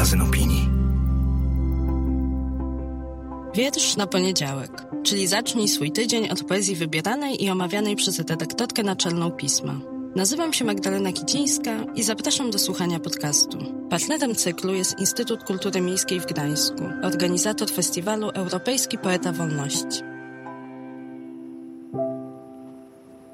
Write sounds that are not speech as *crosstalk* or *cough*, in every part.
magazyn opinii. Wiersz na poniedziałek, czyli zacznij swój tydzień od poezji wybieranej i omawianej przez redaktorkę naczelną pisma. Nazywam się Magdalena Kicińska i zapraszam do słuchania podcastu. Partnerem cyklu jest Instytut Kultury Miejskiej w Gdańsku, organizator festiwalu Europejski Poeta Wolności.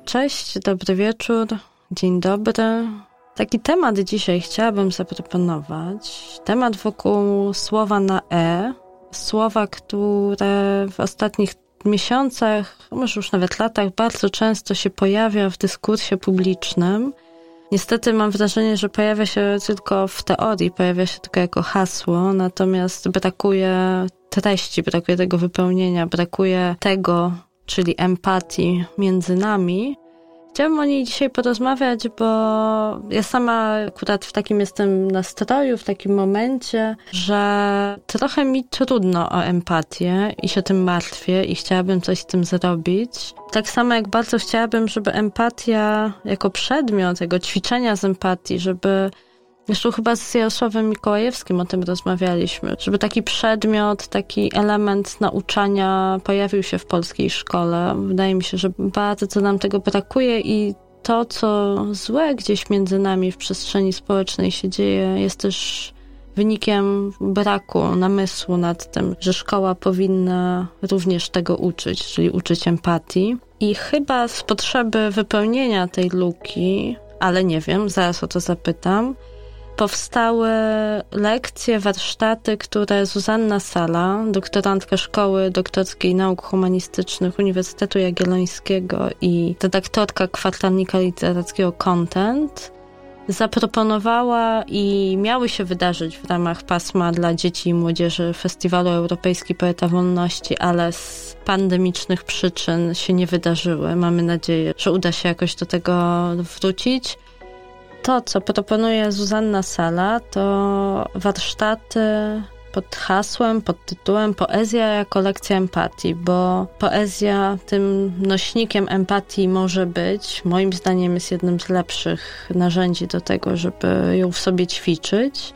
Cześć, dobry wieczór, dzień dobry. Taki temat dzisiaj chciałabym zaproponować. Temat wokół słowa na E. Słowa, które w ostatnich miesiącach, może już nawet latach, bardzo często się pojawia w dyskursie publicznym. Niestety mam wrażenie, że pojawia się tylko w teorii, pojawia się tylko jako hasło, natomiast brakuje treści, brakuje tego wypełnienia, brakuje tego, czyli empatii między nami. Chciałabym o niej dzisiaj porozmawiać, bo ja sama akurat w takim jestem nastroju, w takim momencie, że trochę mi trudno o empatię i się tym martwię i chciałabym coś z tym zrobić. Tak samo jak bardzo chciałabym, żeby empatia jako przedmiot, jego ćwiczenia z empatii, żeby Zresztą chyba z Jarosławem Mikołajewskim o tym rozmawialiśmy, żeby taki przedmiot, taki element nauczania pojawił się w polskiej szkole. Wydaje mi się, że bardzo nam tego brakuje i to, co złe gdzieś między nami w przestrzeni społecznej się dzieje, jest też wynikiem braku namysłu nad tym, że szkoła powinna również tego uczyć, czyli uczyć empatii. I chyba z potrzeby wypełnienia tej luki, ale nie wiem, zaraz o to zapytam, powstały lekcje, warsztaty, które Zuzanna Sala, doktorantka Szkoły Doktorskiej Nauk Humanistycznych Uniwersytetu Jagiellońskiego i redaktorka kwartalnika literackiego Content, zaproponowała i miały się wydarzyć w ramach pasma dla dzieci i młodzieży Festiwalu Europejski Poeta Wolności, ale z pandemicznych przyczyn się nie wydarzyły. Mamy nadzieję, że uda się jakoś do tego wrócić to, co proponuje Zuzanna Sala, to warsztaty pod hasłem, pod tytułem Poezja jako lekcja empatii, bo poezja tym nośnikiem empatii może być, moim zdaniem jest jednym z lepszych narzędzi do tego, żeby ją w sobie ćwiczyć.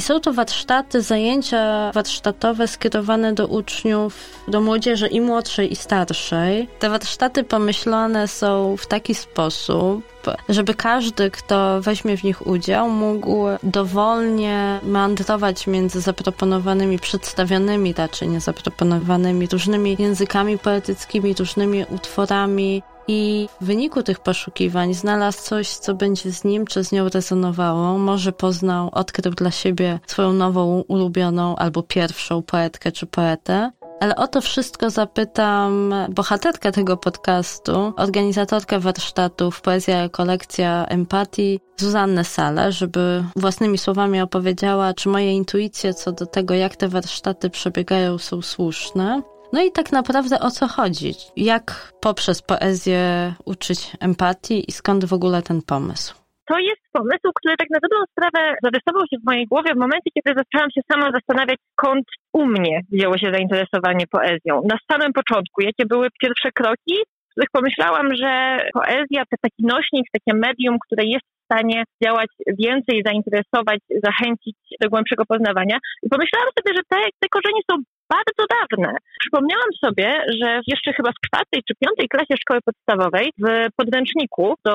I są to warsztaty, zajęcia warsztatowe skierowane do uczniów, do młodzieży i młodszej, i starszej. Te warsztaty pomyślane są w taki sposób, żeby każdy, kto weźmie w nich udział, mógł dowolnie meandrować między zaproponowanymi, przedstawionymi raczej nie zaproponowanymi różnymi językami poetyckimi, różnymi utworami, i w wyniku tych poszukiwań znalazł coś, co będzie z nim czy z nią rezonowało. Może poznał, odkrył dla siebie swoją nową, ulubioną albo pierwszą poetkę czy poetę. Ale o to wszystko zapytam bohaterkę tego podcastu, organizatorkę warsztatów Poezja Kolekcja Empatii, Zuzannę Salę, żeby własnymi słowami opowiedziała, czy moje intuicje co do tego, jak te warsztaty przebiegają, są słuszne. No i tak naprawdę o co chodzi? Jak poprzez poezję uczyć empatii i skąd w ogóle ten pomysł? To jest pomysł, który tak na dobrą sprawę zarysował się w mojej głowie w momencie, kiedy zaczęłam się sama zastanawiać, skąd u mnie wzięło się zainteresowanie poezją. Na samym początku, jakie były pierwsze kroki, w których pomyślałam, że poezja to taki nośnik, takie medium, które jest w stanie działać więcej, zainteresować, zachęcić do głębszego poznawania. I pomyślałam sobie, że te, te korzenie są bardzo dawne. Przypomniałam sobie, że jeszcze chyba w czwartej czy piątej klasie szkoły podstawowej w podręczniku do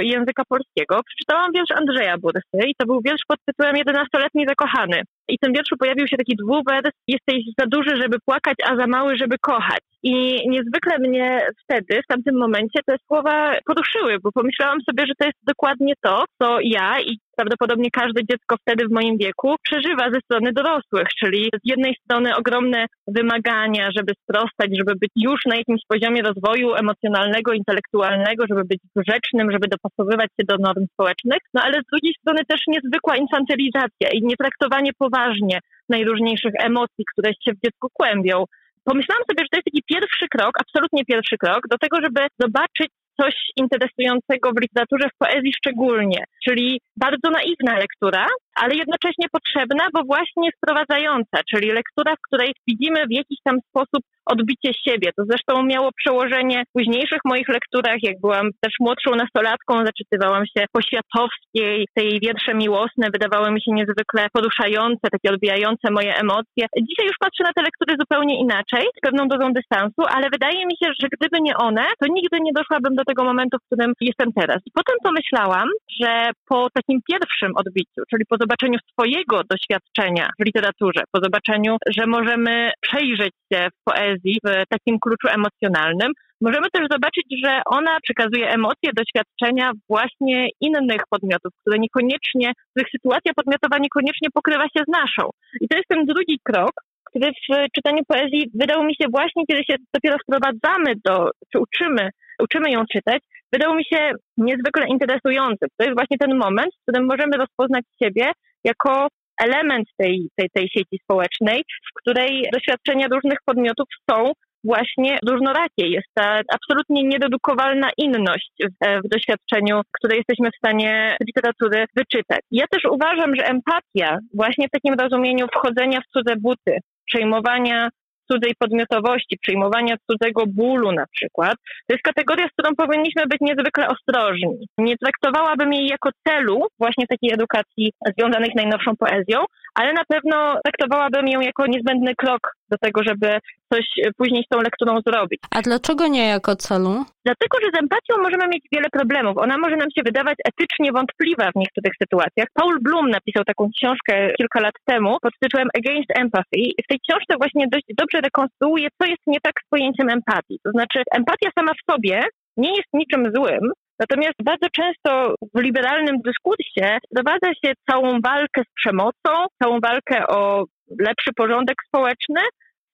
języka polskiego przeczytałam wiersz Andrzeja Bursy i to był wiersz pod tytułem 11-letni zakochany. I w tym wierszu pojawił się taki dwuwers, jesteś za duży, żeby płakać, a za mały, żeby kochać. I niezwykle mnie wtedy, w tamtym momencie, te słowa poruszyły, bo pomyślałam sobie, że to jest dokładnie to, co ja i prawdopodobnie każde dziecko wtedy w moim wieku przeżywa ze strony dorosłych, czyli z jednej strony ogromne wymagania, żeby sprostać, żeby być już na jakimś poziomie rozwoju emocjonalnego, intelektualnego, żeby być grzecznym, żeby dopasowywać się do norm społecznych, no ale z drugiej strony też niezwykła infantylizacja i nietraktowanie poważnie najróżniejszych emocji, które się w dziecku kłębią. Pomyślałam sobie, że to jest taki pierwszy krok, absolutnie pierwszy krok do tego, żeby zobaczyć coś interesującego w literaturze, w poezji szczególnie, czyli bardzo naiwna lektura, ale jednocześnie potrzebna, bo właśnie sprowadzająca, czyli lektura, w której widzimy w jakiś tam sposób odbicie siebie. To zresztą miało przełożenie w późniejszych moich lekturach, jak byłam też młodszą nastolatką, zaczytywałam się po Światowskiej, tej wiersze miłosne wydawały mi się niezwykle poruszające, takie odbijające moje emocje. Dzisiaj już patrzę na te lektury zupełnie inaczej, z pewną dozą dystansu, ale wydaje mi się, że gdyby nie one, to nigdy nie doszłabym do tego momentu, w którym jestem teraz. Potem pomyślałam, że po takim pierwszym odbiciu, czyli po zobaczeniu swojego doświadczenia w literaturze, po zobaczeniu, że możemy przejrzeć się w poezji w takim kluczu emocjonalnym, możemy też zobaczyć, że ona przekazuje emocje, doświadczenia właśnie innych podmiotów, które niekoniecznie, których sytuacja podmiotowa niekoniecznie pokrywa się z naszą. I to jest ten drugi krok, który w czytaniu poezji wydał mi się właśnie, kiedy się dopiero wprowadzamy do, czy uczymy, uczymy ją czytać, wydał mi się niezwykle interesujący. To jest właśnie ten moment, w którym możemy rozpoznać siebie jako element tej, tej, tej sieci społecznej, w której doświadczenia różnych podmiotów są właśnie różnorakie. Jest ta absolutnie niededukowalna inność w, w, doświadczeniu, które jesteśmy w stanie literatury wyczytać. Ja też uważam, że empatia właśnie w takim rozumieniu wchodzenia w cudze buty, przejmowania cudzej podmiotowości, przyjmowania cudzego bólu na przykład, to jest kategoria, z którą powinniśmy być niezwykle ostrożni. Nie traktowałabym jej jako celu właśnie takiej edukacji związanej z najnowszą poezją, ale na pewno traktowałabym ją jako niezbędny krok do tego, żeby coś później z tą lekturą zrobić. A dlaczego nie jako celu? Dlatego, że z empatią możemy mieć wiele problemów. Ona może nam się wydawać etycznie wątpliwa w niektórych sytuacjach. Paul Bloom napisał taką książkę kilka lat temu pod tytułem Against Empathy. W tej książce właśnie dość dobrze rekonstruuje, co jest nie tak z pojęciem empatii. To znaczy, empatia sama w sobie nie jest niczym złym, Natomiast bardzo często w liberalnym dyskursie prowadza się całą walkę z przemocą, całą walkę o lepszy porządek społeczny,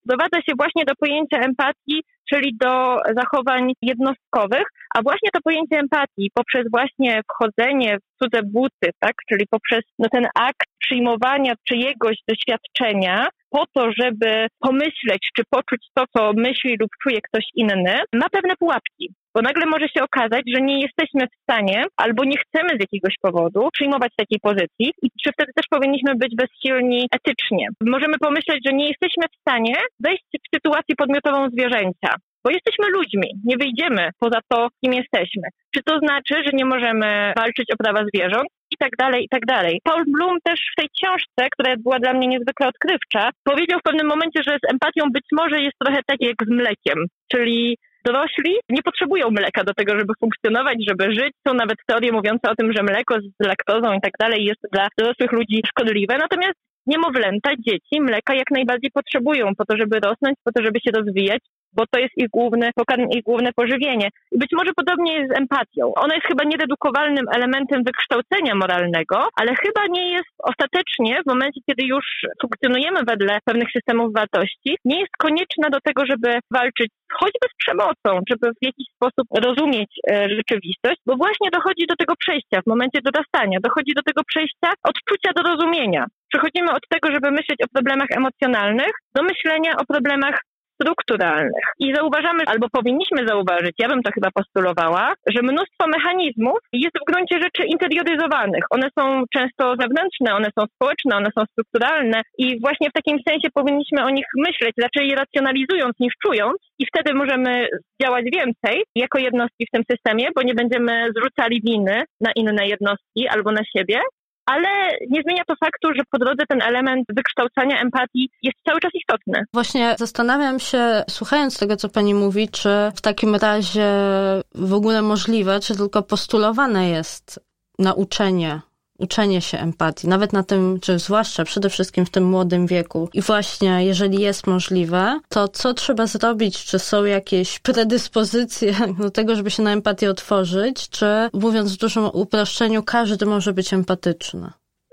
sprowadza się właśnie do pojęcia empatii, czyli do zachowań jednostkowych, a właśnie to pojęcie empatii poprzez właśnie wchodzenie w cudze buty, tak, czyli poprzez no, ten akt przyjmowania czyjegoś doświadczenia po to, żeby pomyśleć czy poczuć to, co myśli lub czuje ktoś inny, ma pewne pułapki. Bo nagle może się okazać, że nie jesteśmy w stanie albo nie chcemy z jakiegoś powodu przyjmować takiej pozycji i czy wtedy też powinniśmy być bezsilni etycznie. Możemy pomyśleć, że nie jesteśmy w stanie wejść w sytuację podmiotową zwierzęcia. Bo jesteśmy ludźmi, nie wyjdziemy poza to, kim jesteśmy. Czy to znaczy, że nie możemy walczyć o prawa zwierząt? Tak dalej, i tak dalej. Paul Bloom też w tej książce, która była dla mnie niezwykle odkrywcza, powiedział w pewnym momencie, że z empatią być może jest trochę tak jak z mlekiem. Czyli Dorośli nie potrzebują mleka do tego, żeby funkcjonować, żeby żyć. Są nawet teorie mówiące o tym, że mleko z laktozą i tak dalej jest dla dorosłych ludzi szkodliwe. Natomiast niemowlęta, dzieci mleka jak najbardziej potrzebują po to, żeby rosnąć, po to, żeby się rozwijać, bo to jest ich pokarm, ich główne pożywienie. I być może podobnie jest z empatią. Ona jest chyba niededukowalnym elementem wykształcenia moralnego, ale chyba nie jest ostatecznie w momencie, kiedy już funkcjonujemy wedle pewnych systemów wartości, nie jest konieczna do tego, żeby walczyć choćby z przemocą, żeby w jakiś sposób rozumieć e, rzeczywistość, bo właśnie dochodzi do tego przejścia w momencie dorastania, dochodzi do tego przejścia odczucia do rozumienia. Przechodzimy od tego, żeby myśleć o problemach emocjonalnych, do myślenia o problemach strukturalnych. I zauważamy, albo powinniśmy zauważyć, ja bym to chyba postulowała, że mnóstwo mechanizmów jest w gruncie rzeczy interioryzowanych. One są często zewnętrzne, one są społeczne, one są strukturalne i właśnie w takim sensie powinniśmy o nich myśleć, raczej racjonalizując niż czując i wtedy możemy działać więcej jako jednostki w tym systemie, bo nie będziemy zrzucali winy na inne jednostki albo na siebie, ale nie zmienia to faktu, że po drodze ten element wykształcania empatii jest cały czas istotny. Właśnie zastanawiam się, słuchając tego, co pani mówi, czy w takim razie w ogóle możliwe, czy tylko postulowane jest nauczenie uczenie się empatii, nawet na tym, czy zwłaszcza przede wszystkim w tym młodym wieku. I właśnie, jeżeli jest możliwe, to co trzeba zrobić? Czy są jakieś predyspozycje *laughs* do tego, żeby się na empatię otworzyć? Czy mówiąc w dużym uproszczeniu, każdy może być empatyczny?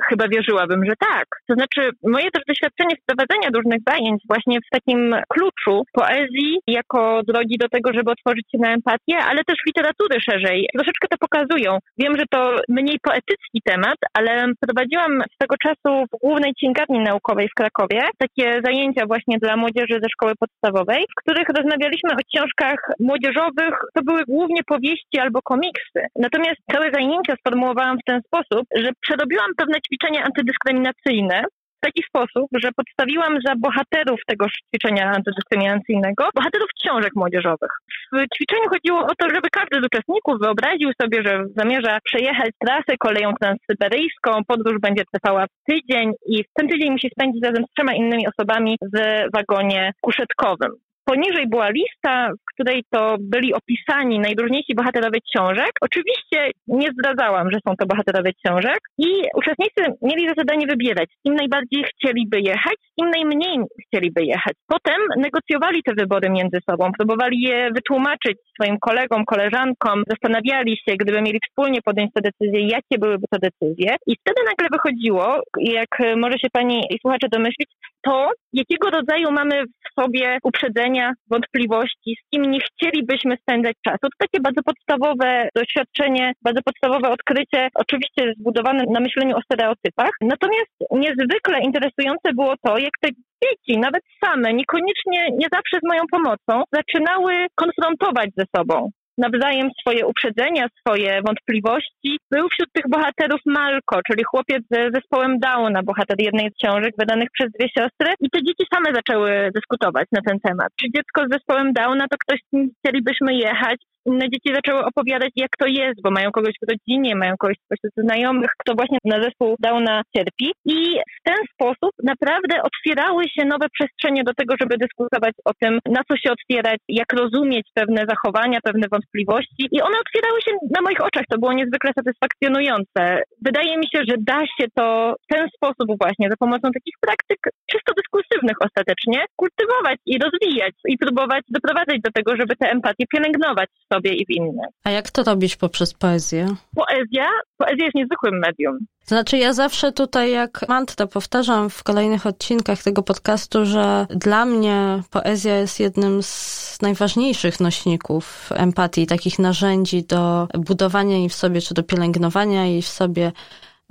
Chyba wierzyłabym, że tak. To znaczy, moje też doświadczenie wprowadzenia różnych zajęć właśnie w takim kluczu poezji jako drogi do tego, żeby otworzyć się na empatię, ale też literatury szerzej, troszeczkę to pokazują. Wiem, że to mniej poetycki temat, ale prowadziłam swego czasu w głównej księgarni naukowej w Krakowie takie zajęcia właśnie dla młodzieży ze szkoły podstawowej, w których rozmawialiśmy o książkach młodzieżowych. To były głównie powieści albo komiksy. Natomiast całe zajęcia sformułowałam w ten sposób, że przerobiłam pewne ćwiczenia antydyskryminacyjne w taki sposób, że podstawiłam za bohaterów tego ćwiczenia antydyskryminacyjnego bohaterów książek młodzieżowych. W ćwiczeniu chodziło o to, żeby każdy z uczestników wyobraził sobie, że zamierza przejechać trasę koleją transsyberyjską, podróż będzie trwała tydzień i w ten tydzień musi spędzić razem z trzema innymi osobami w wagonie kuszetkowym. Poniżej była lista, w której to byli opisani najróżniejsi bohaterowie książek. Oczywiście nie zdradzałam, że są to bohaterowie książek i uczestnicy mieli za zadanie wybierać, z kim najbardziej chcieliby jechać, z kim najmniej chcieliby jechać. Potem negocjowali te wybory między sobą, próbowali je wytłumaczyć swoim kolegom, koleżankom, zastanawiali się, gdyby mieli wspólnie podjąć te decyzje, jakie byłyby to decyzje. I wtedy nagle wychodziło, jak może się pani i słuchacze domyślić, to, jakiego rodzaju mamy w sobie uprzedzenia, wątpliwości, z kim nie chcielibyśmy spędzać czasu. To takie bardzo podstawowe doświadczenie, bardzo podstawowe odkrycie, oczywiście zbudowane na myśleniu o stereotypach. Natomiast niezwykle interesujące było to, jak te dzieci, nawet same, niekoniecznie, nie zawsze z moją pomocą, zaczynały konfrontować ze sobą nawzajem swoje uprzedzenia, swoje wątpliwości. Był wśród tych bohaterów Malko, czyli chłopiec ze zespołem Downa, bohater jednej z książek wydanych przez dwie siostry. I te dzieci same zaczęły dyskutować na ten temat. Czy dziecko z zespołem Downa to ktoś, z kim chcielibyśmy jechać? Inne dzieci zaczęły opowiadać, jak to jest, bo mają kogoś w rodzinie, mają kogoś spośród znajomych, kto właśnie na zespół Downa cierpi. I w ten sposób naprawdę otwierały się nowe przestrzenie do tego, żeby dyskutować o tym, na co się otwierać, jak rozumieć pewne zachowania, pewne wątpliwości. I one otwierały się na moich oczach. To było niezwykle satysfakcjonujące. Wydaje mi się, że da się to w ten sposób właśnie, za pomocą takich praktyk czysto dyskursywnych ostatecznie, kultywować i rozwijać i próbować doprowadzać do tego, żeby tę empatię pielęgnować w sobie i w innych. A jak to robić poprzez poezję? Poezja? Poezja jest niezwykłym medium. Znaczy, ja zawsze tutaj, jak mantrę powtarzam w kolejnych odcinkach tego podcastu, że dla mnie poezja jest jednym z najważniejszych nośników empatii, takich narzędzi do budowania jej w sobie, czy do pielęgnowania jej w sobie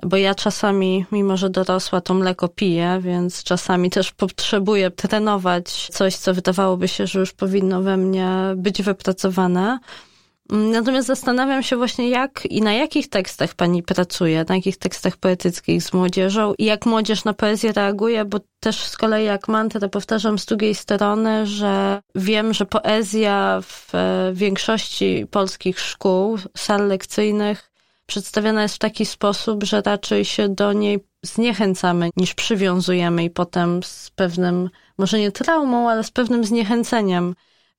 bo ja czasami, mimo że dorosła, to mleko piję, więc czasami też potrzebuję trenować coś, co wydawałoby się, że już powinno we mnie być wypracowane. Natomiast zastanawiam się właśnie, jak i na jakich tekstach pani pracuje, na jakich tekstach poetyckich z młodzieżą i jak młodzież na poezję reaguje, bo też z kolei jak mantrę powtarzam z drugiej strony, że wiem, że poezja w większości polskich szkół, sal lekcyjnych przedstawiana jest w taki sposób, że raczej się do niej zniechęcamy niż przywiązujemy i potem z pewnym, może nie traumą, ale z pewnym zniechęceniem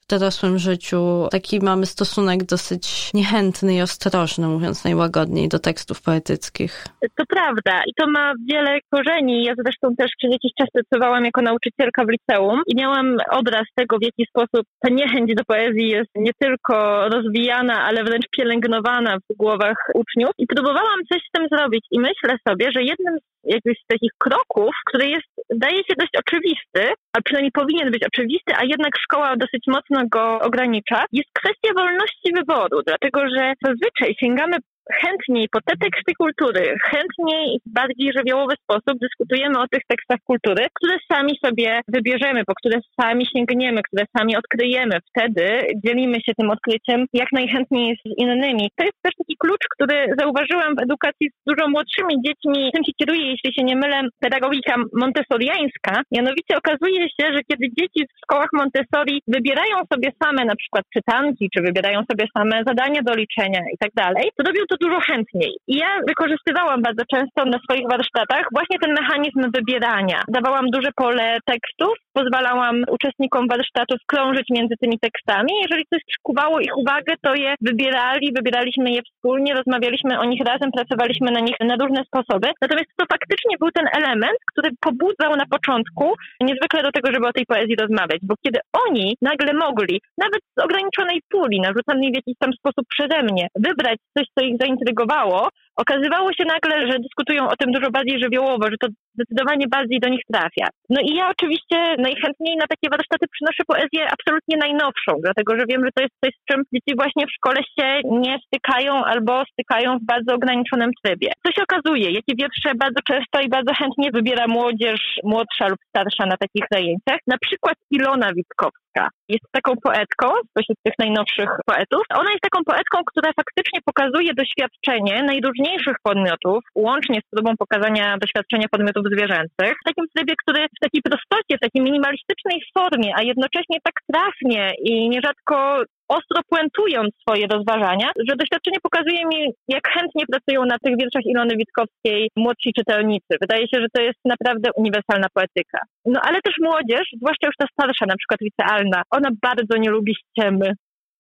dorosłym życiu taki mamy stosunek dosyć niechętny i ostrożny, mówiąc najłagodniej, do tekstów poetyckich. To prawda i to ma wiele korzeni. Ja zresztą też przez jakiś czas pracowałam jako nauczycielka w liceum i miałam obraz tego, w jaki sposób ta niechęć do poezji jest nie tylko rozwijana, ale wręcz pielęgnowana w głowach uczniów i próbowałam coś z tym zrobić i myślę sobie, że jednym z z takich kroków, który jest, daje się dość oczywisty, a przynajmniej powinien być oczywisty, a jednak szkoła dosyć mocno go ogranicza, jest kwestia wolności wyboru, dlatego że zazwyczaj sięgamy chętniej po te teksty kultury, chętniej w bardziej żywiołowy sposób dyskutujemy o tych tekstach kultury, które sami sobie wybierzemy, po które sami sięgniemy, które sami odkryjemy. Wtedy dzielimy się tym odkryciem jak najchętniej z innymi. To jest też taki klucz, który zauważyłam w edukacji z dużo młodszymi dziećmi. Tym się kieruje, jeśli się nie mylę, pedagogika montessoriańska. Mianowicie okazuje się, że kiedy dzieci w szkołach Montessori wybierają sobie same na przykład czytanki, czy wybierają sobie same zadania do liczenia i tak dalej, to robią to dużo chętniej. I ja wykorzystywałam bardzo często na swoich warsztatach właśnie ten mechanizm wybierania. Dawałam duże pole tekstów, pozwalałam uczestnikom warsztatów krążyć między tymi tekstami. Jeżeli coś przykuwało ich uwagę, to je wybierali, wybieraliśmy je wspólnie, rozmawialiśmy o nich razem, pracowaliśmy na nich na różne sposoby. Natomiast to faktycznie był ten element, który pobudzał na początku niezwykle do tego, żeby o tej poezji rozmawiać, bo kiedy oni nagle mogli, nawet z ograniczonej puli, narzucanej w jakiś tam sposób przeze mnie, wybrać coś, co ich zaintrygowało, okazywało się nagle, że dyskutują o tym dużo bardziej żywiołowo, że to zdecydowanie bardziej do nich trafia. No i ja oczywiście najchętniej na takie warsztaty przynoszę poezję absolutnie najnowszą, dlatego że wiem, że to jest coś, z czym dzieci właśnie w szkole się nie stykają albo stykają w bardzo ograniczonym trybie. Co się okazuje, jakie wiersze bardzo często i bardzo chętnie wybiera młodzież młodsza lub starsza na takich zajęciach. Na przykład Ilona Witkowska jest taką poetką spośród tych najnowszych poetów. Ona jest taką poetką, która faktycznie pokazuje doświadczenie najróżniejszych podmiotów, łącznie z próbą pokazania doświadczenia podmiotów zwierzęcych, w takim trybie, który w takiej prostocie, w takiej minimalistycznej formie, a jednocześnie tak trafnie i nierzadko ostro puentując swoje rozważania, że doświadczenie pokazuje mi, jak chętnie pracują na tych wierszach Ilony Witkowskiej młodsi czytelnicy. Wydaje się, że to jest naprawdę uniwersalna poetyka. No ale też młodzież, zwłaszcza już ta starsza, na przykład licealna, ona bardzo nie lubi ściemy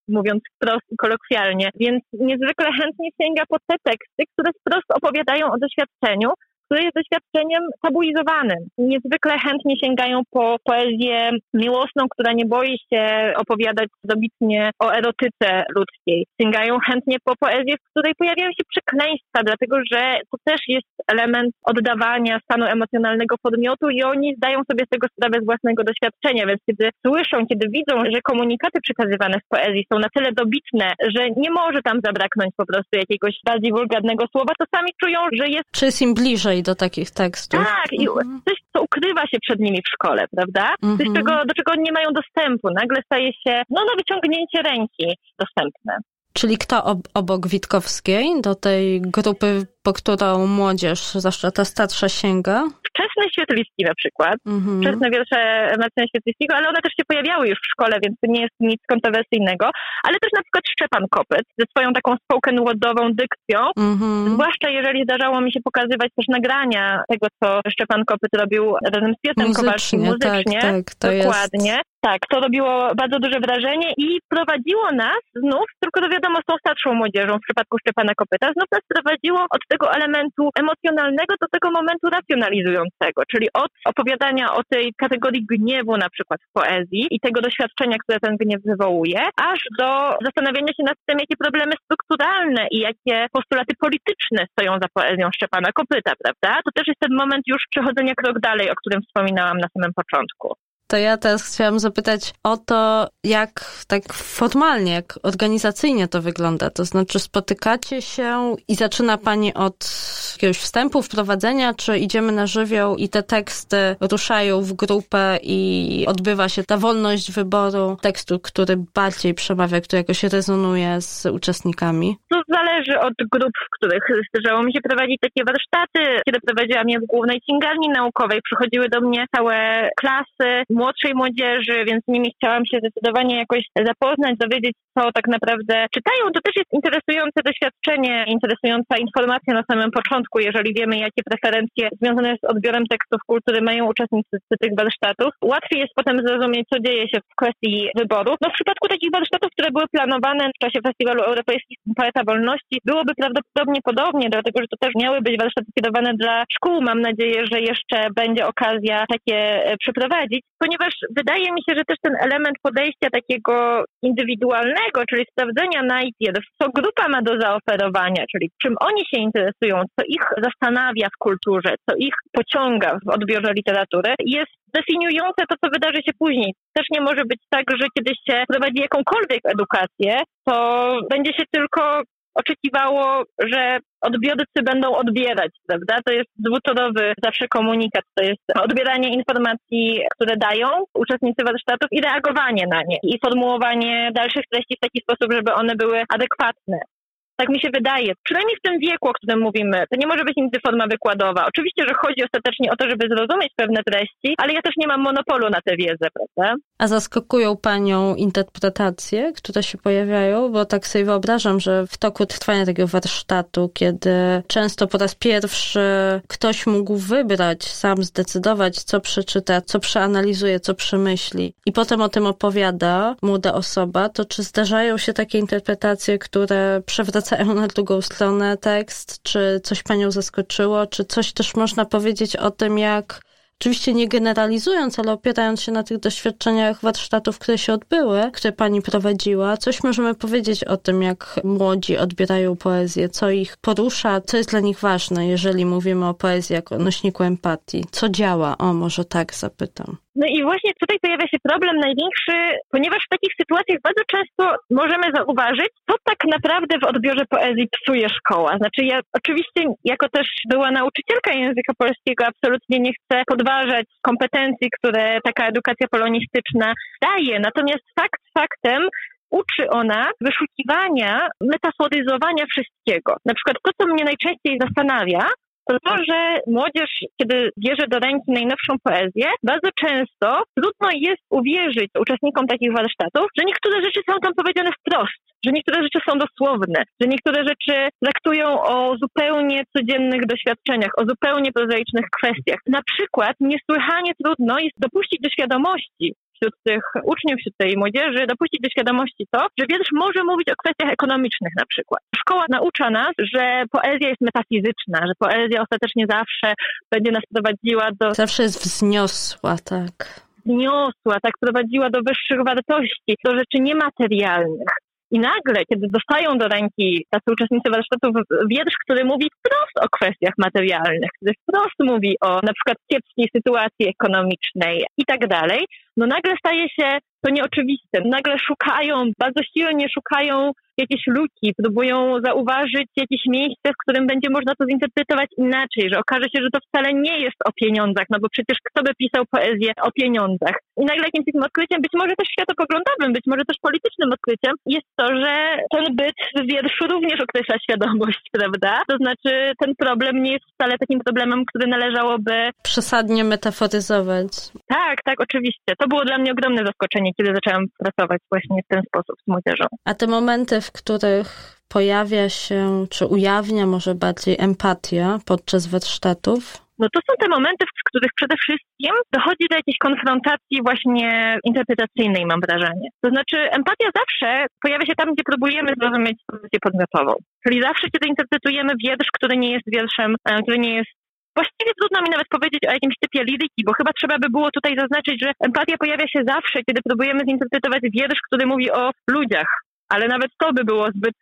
mówiąc wprost i kolokwialnie, więc niezwykle chętnie sięga po te teksty, które wprost opowiadają o doświadczeniu, które jest doświadczeniem tabuizowanym. Niezwykle chętnie sięgają po poezję miłosną, która nie boi się opowiadać dobitnie o erotyce ludzkiej. Sięgają chętnie po poezję, w której pojawiają się przekleństwa, dlatego że to też jest element oddawania stanu emocjonalnego podmiotu i oni zdają sobie z tego sprawę z własnego doświadczenia, więc kiedy słyszą, kiedy widzą, że komunikaty przekazywane w poezji są na tyle dobitne, że nie może tam zabraknąć po prostu jakiegoś bardziej wulgarnego słowa, to sami czują, że jest... Czy jest im bliżej i do takich tekstów. Tak, i mhm. coś, co ukrywa się przed nimi w szkole, prawda? Mhm. Coś, czego, do czego nie mają dostępu. Nagle staje się, no, na wyciągnięcie ręki dostępne. Czyli kto ob obok Witkowskiej do tej grupy, po którą młodzież, zwłaszcza ta starsza, sięga? Wczesne Świetlicki na przykład. Mhm. Wczesne wiersze Marcina Świetlickiego, ale one też się pojawiały już w szkole, więc to nie jest nic kontrowersyjnego. Ale też na przykład Szczepan Kopyt ze swoją taką spoken wordową dykcją. Mhm. Zwłaszcza jeżeli zdarzało mi się pokazywać też nagrania tego, co Szczepan Kopyt robił razem z Piotrem Kowalskim muzycznie. Tak, tak, Dokładnie. Jest... Tak, to robiło bardzo duże wrażenie i prowadziło nas znów, tylko to wiadomo z tą starszą młodzieżą w przypadku Szczepana Kopyta, znów nas prowadziło od tego elementu emocjonalnego do tego momentu racjonalizującego, czyli od opowiadania o tej kategorii gniewu na przykład w poezji i tego doświadczenia, które ten gniew wywołuje, aż do zastanawiania się nad tym, jakie problemy strukturalne i jakie postulaty polityczne stoją za poezją Szczepana Kopyta, prawda? To też jest ten moment już przechodzenia krok dalej, o którym wspominałam na samym początku. To ja teraz chciałam zapytać o to, jak tak formalnie, jak organizacyjnie to wygląda. To znaczy spotykacie się i zaczyna Pani od jakiegoś wstępu, wprowadzenia, czy idziemy na żywioł i te teksty ruszają w grupę i odbywa się ta wolność wyboru tekstu, który bardziej przemawia, który jakoś rezonuje z uczestnikami? To zależy od grup, w których zdarzało mi się prowadzić takie warsztaty. Kiedy prowadziłam je w głównej księgarni naukowej, przychodziły do mnie całe klasy młodszej młodzieży, więc z nimi chciałam się zdecydowanie jakoś zapoznać, dowiedzieć, co tak naprawdę czytają. To też jest interesujące doświadczenie, interesująca informacja na samym początku, jeżeli wiemy, jakie preferencje związane z odbiorem tekstów kultury mają uczestnicy tych warsztatów. Łatwiej jest potem zrozumieć, co dzieje się w kwestii wyboru. No w przypadku takich warsztatów, które były planowane w czasie Festiwalu Europejskich Poeta Wolności, byłoby prawdopodobnie podobnie, dlatego że to też miały być warsztaty kierowane dla szkół. Mam nadzieję, że jeszcze będzie okazja takie e, przeprowadzić ponieważ wydaje mi się, że też ten element podejścia takiego indywidualnego, czyli sprawdzenia najpierw, co grupa ma do zaoferowania, czyli czym oni się interesują, co ich zastanawia w kulturze, co ich pociąga w odbiorze literatury, jest definiujące to, co wydarzy się później. Też nie może być tak, że kiedy się prowadzi jakąkolwiek edukację, to będzie się tylko oczekiwało, że odbiorcy będą odbierać, prawda? To jest dwutorowy zawsze komunikat, to jest odbieranie informacji, które dają uczestnicy warsztatów i reagowanie na nie i formułowanie dalszych treści w taki sposób, żeby one były adekwatne. Tak mi się wydaje. Przynajmniej w tym wieku, o którym mówimy. To nie może być nigdy forma wykładowa. Oczywiście, że chodzi ostatecznie o to, żeby zrozumieć pewne treści, ale ja też nie mam monopolu na tę wiedzę, prawda? A zaskakują panią interpretacje, które się pojawiają? Bo tak sobie wyobrażam, że w toku trwania takiego warsztatu, kiedy często po raz pierwszy ktoś mógł wybrać, sam zdecydować, co przeczyta, co przeanalizuje, co przemyśli i potem o tym opowiada młoda osoba, to czy zdarzają się takie interpretacje, które przewracają zwracają na drugą stronę tekst, czy coś panią zaskoczyło, czy coś też można powiedzieć o tym, jak Oczywiście nie generalizując, ale opierając się na tych doświadczeniach warsztatów, które się odbyły, które pani prowadziła, coś możemy powiedzieć o tym, jak młodzi odbierają poezję, co ich porusza, co jest dla nich ważne, jeżeli mówimy o poezji jako nośniku empatii. Co działa? O, może tak zapytam. No i właśnie tutaj pojawia się problem największy, ponieważ w takich sytuacjach bardzo często możemy zauważyć, co tak naprawdę w odbiorze poezji psuje szkoła. Znaczy ja oczywiście jako też była nauczycielka języka polskiego absolutnie nie chcę podważać kompetencji, które taka edukacja polonistyczna daje. Natomiast fakt faktem, uczy ona wyszukiwania, metaforyzowania wszystkiego. Na przykład to, co mnie najczęściej zastanawia, to to, że młodzież, kiedy bierze do ręki najnowszą poezję, bardzo często trudno jest uwierzyć uczestnikom takich warsztatów, że niektóre rzeczy są tam powiedziane wprost, że niektóre rzeczy są dosłowne, że niektóre rzeczy traktują o zupełnie codziennych doświadczeniach, o zupełnie prozaicznych kwestiach. Na przykład niesłychanie trudno jest dopuścić do świadomości, wśród tych uczniów, wśród tej młodzieży dopuścić do świadomości to, że wiersz może mówić o kwestiach ekonomicznych na przykład. Szkoła naucza nas, że poezja jest metafizyczna, że poezja ostatecznie zawsze będzie nas prowadziła do... Zawsze jest wzniosła, tak. Wzniosła, tak, prowadziła do wyższych wartości, do rzeczy niematerialnych. I nagle, kiedy dostają do ręki tacy uczestnicy warsztatów wiersz, który mówi wprost o kwestiach materialnych, który wprost mówi o na przykład kiepskiej sytuacji ekonomicznej i tak dalej, no nagle staje się to nieoczywiste. Nagle szukają, bardzo silnie szukają jakieś luki, próbują zauważyć jakieś miejsce, w którym będzie można to zinterpretować inaczej, że okaże się, że to wcale nie jest o pieniądzach, no bo przecież kto by pisał poezję o pieniądzach. I nagle jakimś takim odkryciem, być może też światopoglądowym, być może też politycznym odkryciem, jest to, że ten byt w wierszu również określa świadomość, *laughs* prawda? To znaczy ten problem nie jest wcale takim problemem, który należałoby... Przesadnie metaforyzować. Tak, tak, oczywiście. To było dla mnie ogromne zaskoczenie, kiedy zaczęłam pracować właśnie w ten sposób z młodzieżą. A te momenty, w których pojawia się, czy ujawnia może bardziej empatia podczas warsztatów? No to są te momenty, w których przede wszystkim dochodzi do jakiejś konfrontacji właśnie interpretacyjnej, mam wrażenie. To znaczy empatia zawsze pojawia się tam, gdzie próbujemy zrozumieć pozycję podmiotową. Czyli zawsze, kiedy interpretujemy wiersz, który nie jest wierszem, e, który nie jest Właściwie trudno mi nawet powiedzieć o jakimś typie liryki, bo chyba trzeba by było tutaj zaznaczyć, że empatia pojawia się zawsze, kiedy próbujemy zinterpretować wiersz, który mówi o ludziach, ale nawet to by było zbyt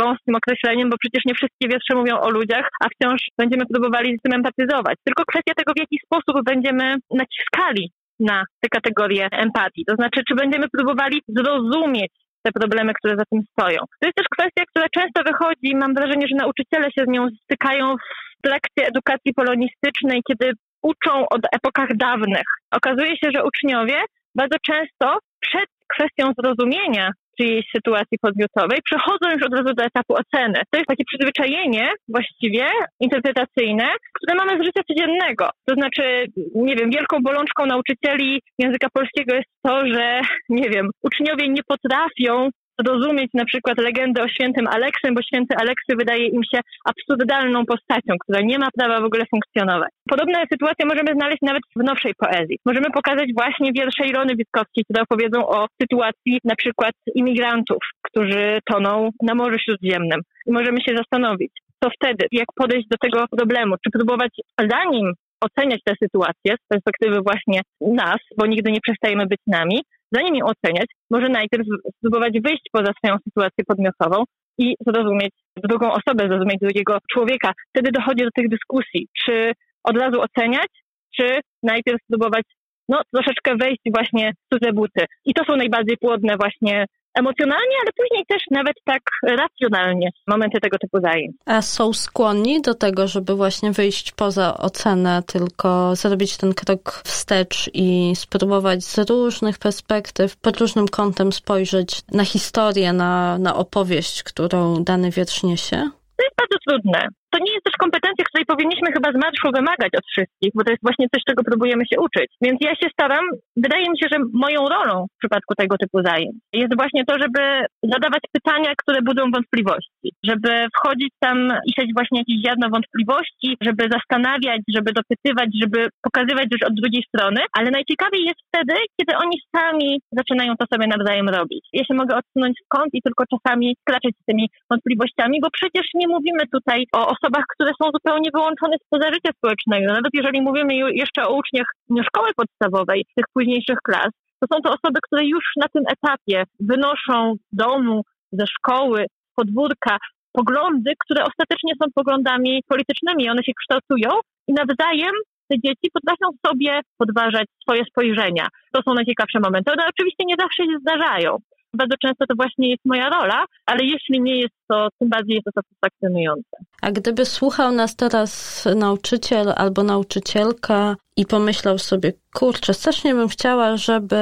wąskim określeniem, bo przecież nie wszystkie wiersze mówią o ludziach, a wciąż będziemy próbowali z tym empatyzować. Tylko kwestia tego, w jaki sposób będziemy naciskali na te kategorie empatii. To znaczy, czy będziemy próbowali zrozumieć te problemy, które za tym stoją. To jest też kwestia, która często wychodzi, mam wrażenie, że nauczyciele się z nią stykają w trakcie edukacji polonistycznej, kiedy uczą o epokach dawnych. Okazuje się, że uczniowie bardzo często przed kwestią zrozumienia czyjejś sytuacji podmiotowej, przechodzą już od razu do etapu oceny. To jest takie przyzwyczajenie właściwie interpretacyjne, które mamy z życia codziennego. To znaczy, nie wiem, wielką bolączką nauczycieli języka polskiego jest to, że, nie wiem, uczniowie nie potrafią zrozumieć na przykład legendę o świętym Aleksym, bo święty Aleksy wydaje im się absurdalną postacią, która nie ma prawa w ogóle funkcjonować. Podobne sytuacje możemy znaleźć nawet w nowszej poezji. Możemy pokazać właśnie wiersze Ilony Witkowskiej, które opowiedzą o sytuacji na przykład imigrantów, którzy toną na Morzu Śródziemnym. I możemy się zastanowić, co wtedy, jak podejść do tego problemu, czy próbować zanim oceniać tę sytuację z perspektywy właśnie nas, bo nigdy nie przestajemy być nami, zanim ją oceniać, może najpierw spróbować wyjść poza swoją sytuację podmiotową i zrozumieć drugą osobę, zrozumieć drugiego człowieka. Wtedy dochodzi do tych dyskusji, czy od razu oceniać, czy najpierw spróbować no, troszeczkę wejść właśnie w cudze buty. I to są najbardziej płodne właśnie emocjonalnie, ale później też nawet tak racjonalnie momenty tego typu zajęć. A są skłonni do tego, żeby właśnie wyjść poza ocenę, tylko zrobić ten krok wstecz i spróbować z różnych perspektyw, pod różnym kątem spojrzeć na historię, na, na opowieść, którą dany wiersz niesie? To jest bardzo trudne to nie jest też kompetencja, której powinniśmy chyba z marszu wymagać od wszystkich, bo to jest właśnie coś, czego próbujemy się uczyć. Więc ja się staram, wydaje mi się, że moją rolą w przypadku tego typu zajęć jest właśnie to, żeby zadawać pytania, które budzą wątpliwości, żeby wchodzić tam i siać właśnie jakieś ziarno wątpliwości, żeby zastanawiać, żeby dopytywać, żeby pokazywać już od drugiej strony, ale najciekawiej jest wtedy, kiedy oni sami zaczynają to sobie nawzajem robić. Ja się mogę odsunąć w kąt i tylko czasami klaczyć z tymi wątpliwościami, bo przecież nie mówimy tutaj o osobach, które są zupełnie wyłączone spoza życia społecznego. Nawet jeżeli mówimy jeszcze o uczniach szkoły podstawowej, tych późniejszych klas, to są to osoby, które już na tym etapie wynoszą z domu, ze szkoły, podwórka poglądy, które ostatecznie są poglądami politycznymi. One się kształtują i nawzajem te dzieci potrafią sobie podważać swoje spojrzenia. To są najciekawsze momenty. One oczywiście nie zawsze się zdarzają. Bardzo często to właśnie jest moja rola, ale jeśli nie jest to tym bardziej jest to satysfakcjonujące. A gdyby słuchał nas teraz nauczyciel albo nauczycielka i pomyślał sobie, kurczę, strasznie bym chciała, żeby,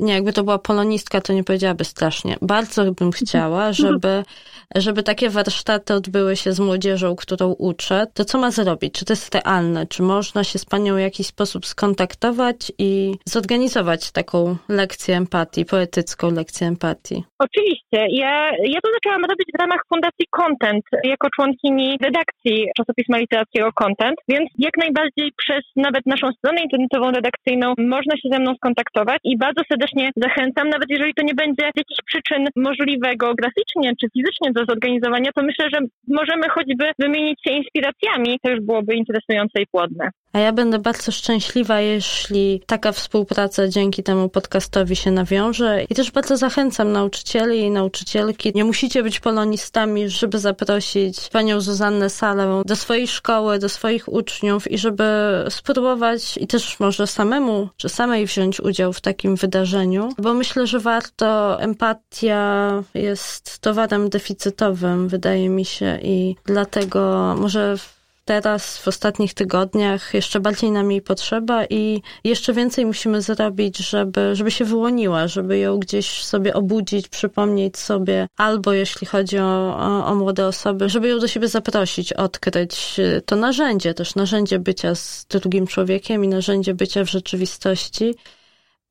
nie, jakby to była polonistka, to nie powiedziałaby strasznie, bardzo bym chciała, żeby, żeby takie warsztaty odbyły się z młodzieżą, którą uczę, to co ma zrobić? Czy to jest realne? Czy można się z panią w jakiś sposób skontaktować i zorganizować taką lekcję empatii, poetycką lekcję empatii? Oczywiście. Ja, ja to zaczęłam robić w ramach Fundacji Content, jako członkini redakcji czasopisma literackiego Content, więc jak najbardziej przez nawet naszą stronę internetową redakcyjną można się ze mną skontaktować i bardzo serdecznie zachęcam, nawet jeżeli to nie będzie z jakichś przyczyn możliwe geograficznie czy fizycznie do zorganizowania, to myślę, że możemy choćby wymienić się inspiracjami, to już byłoby interesujące i płodne. A ja będę bardzo szczęśliwa, jeśli taka współpraca dzięki temu podcastowi się nawiąże. I też bardzo zachęcam nauczycieli i nauczycielki. Nie musicie być polonistami, żeby zaprosić panią Zuzannę Salę do swojej szkoły, do swoich uczniów i żeby spróbować i też może samemu czy samej wziąć udział w takim wydarzeniu, bo myślę, że warto. Empatia jest towarem deficytowym, wydaje mi się, i dlatego może teraz w ostatnich tygodniach jeszcze bardziej nam jej potrzeba i jeszcze więcej musimy zrobić, żeby, żeby się wyłoniła, żeby ją gdzieś sobie obudzić, przypomnieć sobie, albo jeśli chodzi o, o, o młode osoby, żeby ją do siebie zaprosić, odkryć to narzędzie, też narzędzie bycia z drugim człowiekiem i narzędzie bycia w rzeczywistości.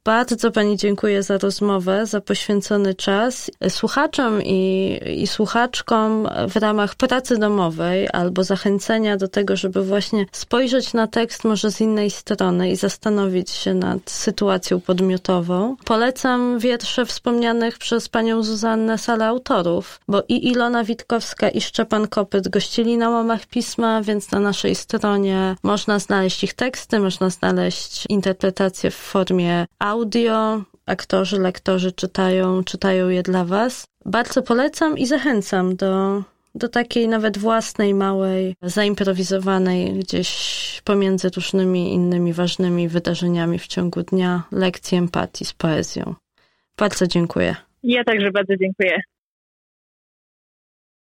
Bardzo Pani dziękuję za rozmowę, za poświęcony czas. Słuchaczom i, i słuchaczkom w ramach pracy domowej albo zachęcenia do tego, żeby właśnie spojrzeć na tekst może z innej strony i zastanowić się nad sytuacją podmiotową. Polecam wiersze wspomnianych przez Panią Zuzannę Salę autorów, bo i Ilona Witkowska i Szczepan Kopyt gościli na łamach pisma, więc na naszej stronie można znaleźć ich teksty, można znaleźć interpretacje w formie audio, aktorzy, lektorzy czytają, czytają je dla Was. Bardzo polecam i zachęcam do, do takiej nawet własnej, małej, zaimprowizowanej gdzieś pomiędzy różnymi innymi ważnymi wydarzeniami w ciągu dnia lekcji empatii z poezją. Bardzo dziękuję. Ja także bardzo dziękuję.